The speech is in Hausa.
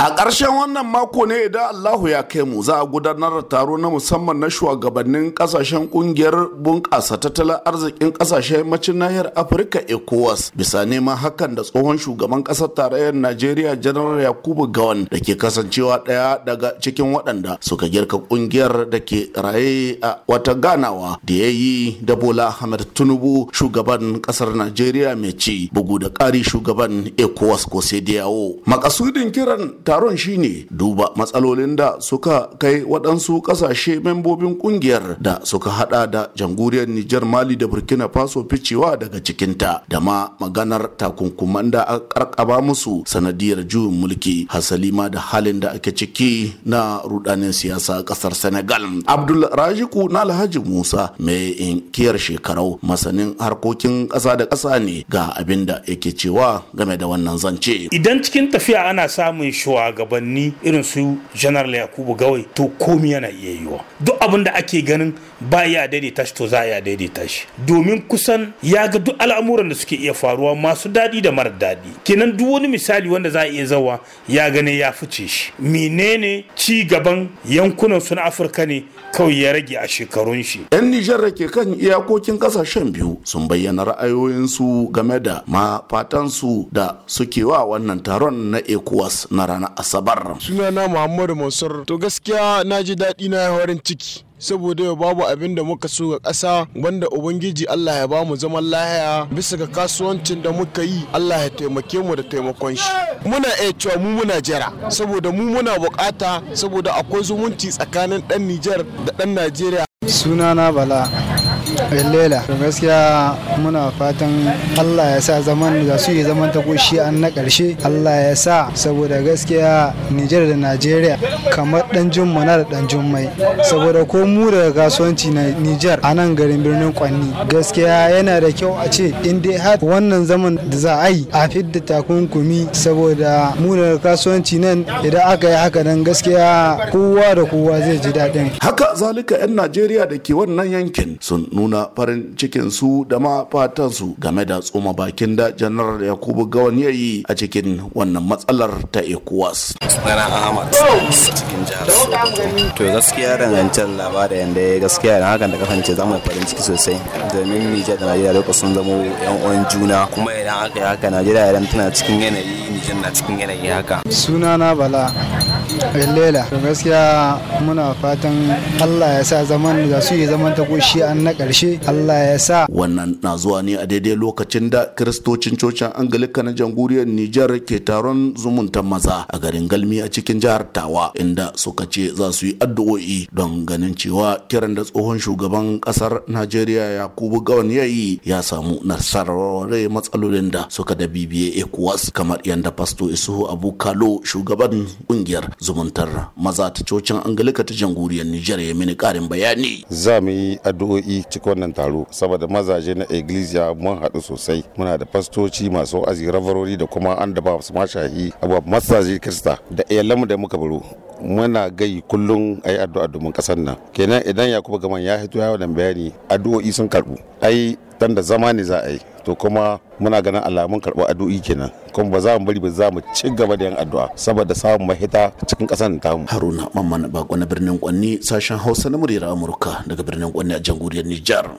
A ƙarshen wannan mako ne idan Allahu ya kai mu za a gudanar da taro na musamman na shugabannin ƙasashen ƙungiyar bunƙasa tattalin arzikin ƙasashen yammacin nahiyar Afirka ECOWAS bisa neman hakan da tsohon shugaban ƙasar tarayyar Najeriya Janar Yakubu Gawan da ke kasancewa ɗaya daga cikin waɗanda suka girka ƙungiyar da ke raye a wata ganawa da ya yi da Bola Ahmed Tinubu shugaban ƙasar Najeriya mai ci bugu da ƙari shugaban ECOWAS ko sai. Makasudin kiran taron shine duba matsalolin da suka kai waɗansu ƙasashe membobin ƙungiyar da suka hada da jamhuriyar Nijar Mali da Burkina Faso ficewa daga cikinta da ma maganar takunkuman da aka karkaba musu sanadiyar juyin mulki hasali ma da halin da ake ciki na rudanin siyasa a ƙasar Senegal. Abdul Rajiku na Alhaji Musa mai inkiyar shekarau masanin harkokin ƙasa da ƙasa ne ga abin da yake cewa game da wannan zance. Idan cikin tafiya ana samun shugabanni irin su general yakubu gawai to komi yana iya yiwa duk abin da ake ganin ba ya daidaita shi to za a daidaita shi. Domin kusan ya ga duk al'amuran da suke iya faruwa masu daɗi da mara daɗi. Kenan duk wani misali wanda za a iya zawa ya gane ya fice shi. Menene ci gaban yankunan su na afirka ne kawai ya rage a shekarun shi? Yan nijar da ke kan iyakokin ƙasashen biyu sun bayyana ra'ayoyinsu game da ma fatansu da suke wa wannan taron na ecowas na ranar asabar. Sunana muhammadu mansur. To gaskiya na ji daɗi na farin ciki saboda yau babu abin da muka so ga ƙasa wanda ubangiji Allah ya ba mu zaman lahiya. Bisa ga kasuwancin da muka yi Allah ya taimake mu da taimakon shi. Muna iya cewa mu muna jira saboda mu muna buƙata saboda akwai zumunci tsakanin ɗan Nijar da ɗan Najeriya. Sunana bala. Lela to gaskiya muna fatan allah ya sa zaman da su yi zaman ta shi an na ƙarshe allah ya sa saboda gaskiya nijar da najeriya kamar dan jumma na da dan jummai. Saboda ko mu daga kasuwanci na nijar a nan garin birnin kwanni gaskiya yana da kyau a ce in dai har wannan zaman da za a yi a fidda takunkumi saboda mu daga kasuwanci nan idan aka yi haka nan gaskiya kowa da kowa zai ji daɗin. Haka zalika 'yan najeriya da ke wannan yankin sun nuna farin cikin su da ma fatan su game da tsoma bakin da janar yakubu gawan ya yi a cikin wannan matsalar ta ecowas. Sunana ahmad cikin jihar to gaskiya dangantar labarin yadda ya gaskiya da hakan da kasance za mu farin ciki sosai. Domin nijar da najeriya lokacin sun zama yan uwan juna. Kuma idan aka yi haka najeriya idan tana cikin yanayi nijar na cikin yanayi haka. Sunana bala. Lela to gaskiya muna fatan allah ya sa zaman da su yi zaman ta shi an na ƙarshe Allah ya sa. Wannan na zuwa ne a daidai lokacin da kiristocin cocin Angalika na jamhuriyar Nijar ke taron zumuntan maza a garin Galmi a cikin jihar Tawa inda suka ce za su yi addu'o'i don ganin cewa kiran da tsohon shugaban ƙasar Najeriya Yakubu Gawan ya yi ya samu nasarar matsalolin da suka da bibiye ECOWAS kamar yadda Pasto Isuhu Abu Kalo shugaban ƙungiyar zumuntar. Maza ta cocin Angalika ta jamhuriyar Nijar ya mini karin bayani. Za mu yi addu'o'i cikin wannan taro saboda mazaje na iglesia mun haɗu sosai. Muna da fastoci masu azi ravarori da kuma an da ba su mashahi abuwa masaje krista da iyalanmu da muka baro. Muna gai kullum a yi addu'a domin ƙasar nan. Kenan idan yakubu gaman ya hito ya wannan bayani addu'o'i sun karɓu. Ai dan da zama ne za a yi to kuma muna ganin alamun karɓar addu'o'i kenan. Kuma ba za mu bari ba za mu ci gaba da yin addu'a saboda samun mahita cikin ƙasar tamu. Haruna mamman bako na birnin kwanni sashen hausa na muryar amurka daga birnin kwanni a jamhuriyar nijar.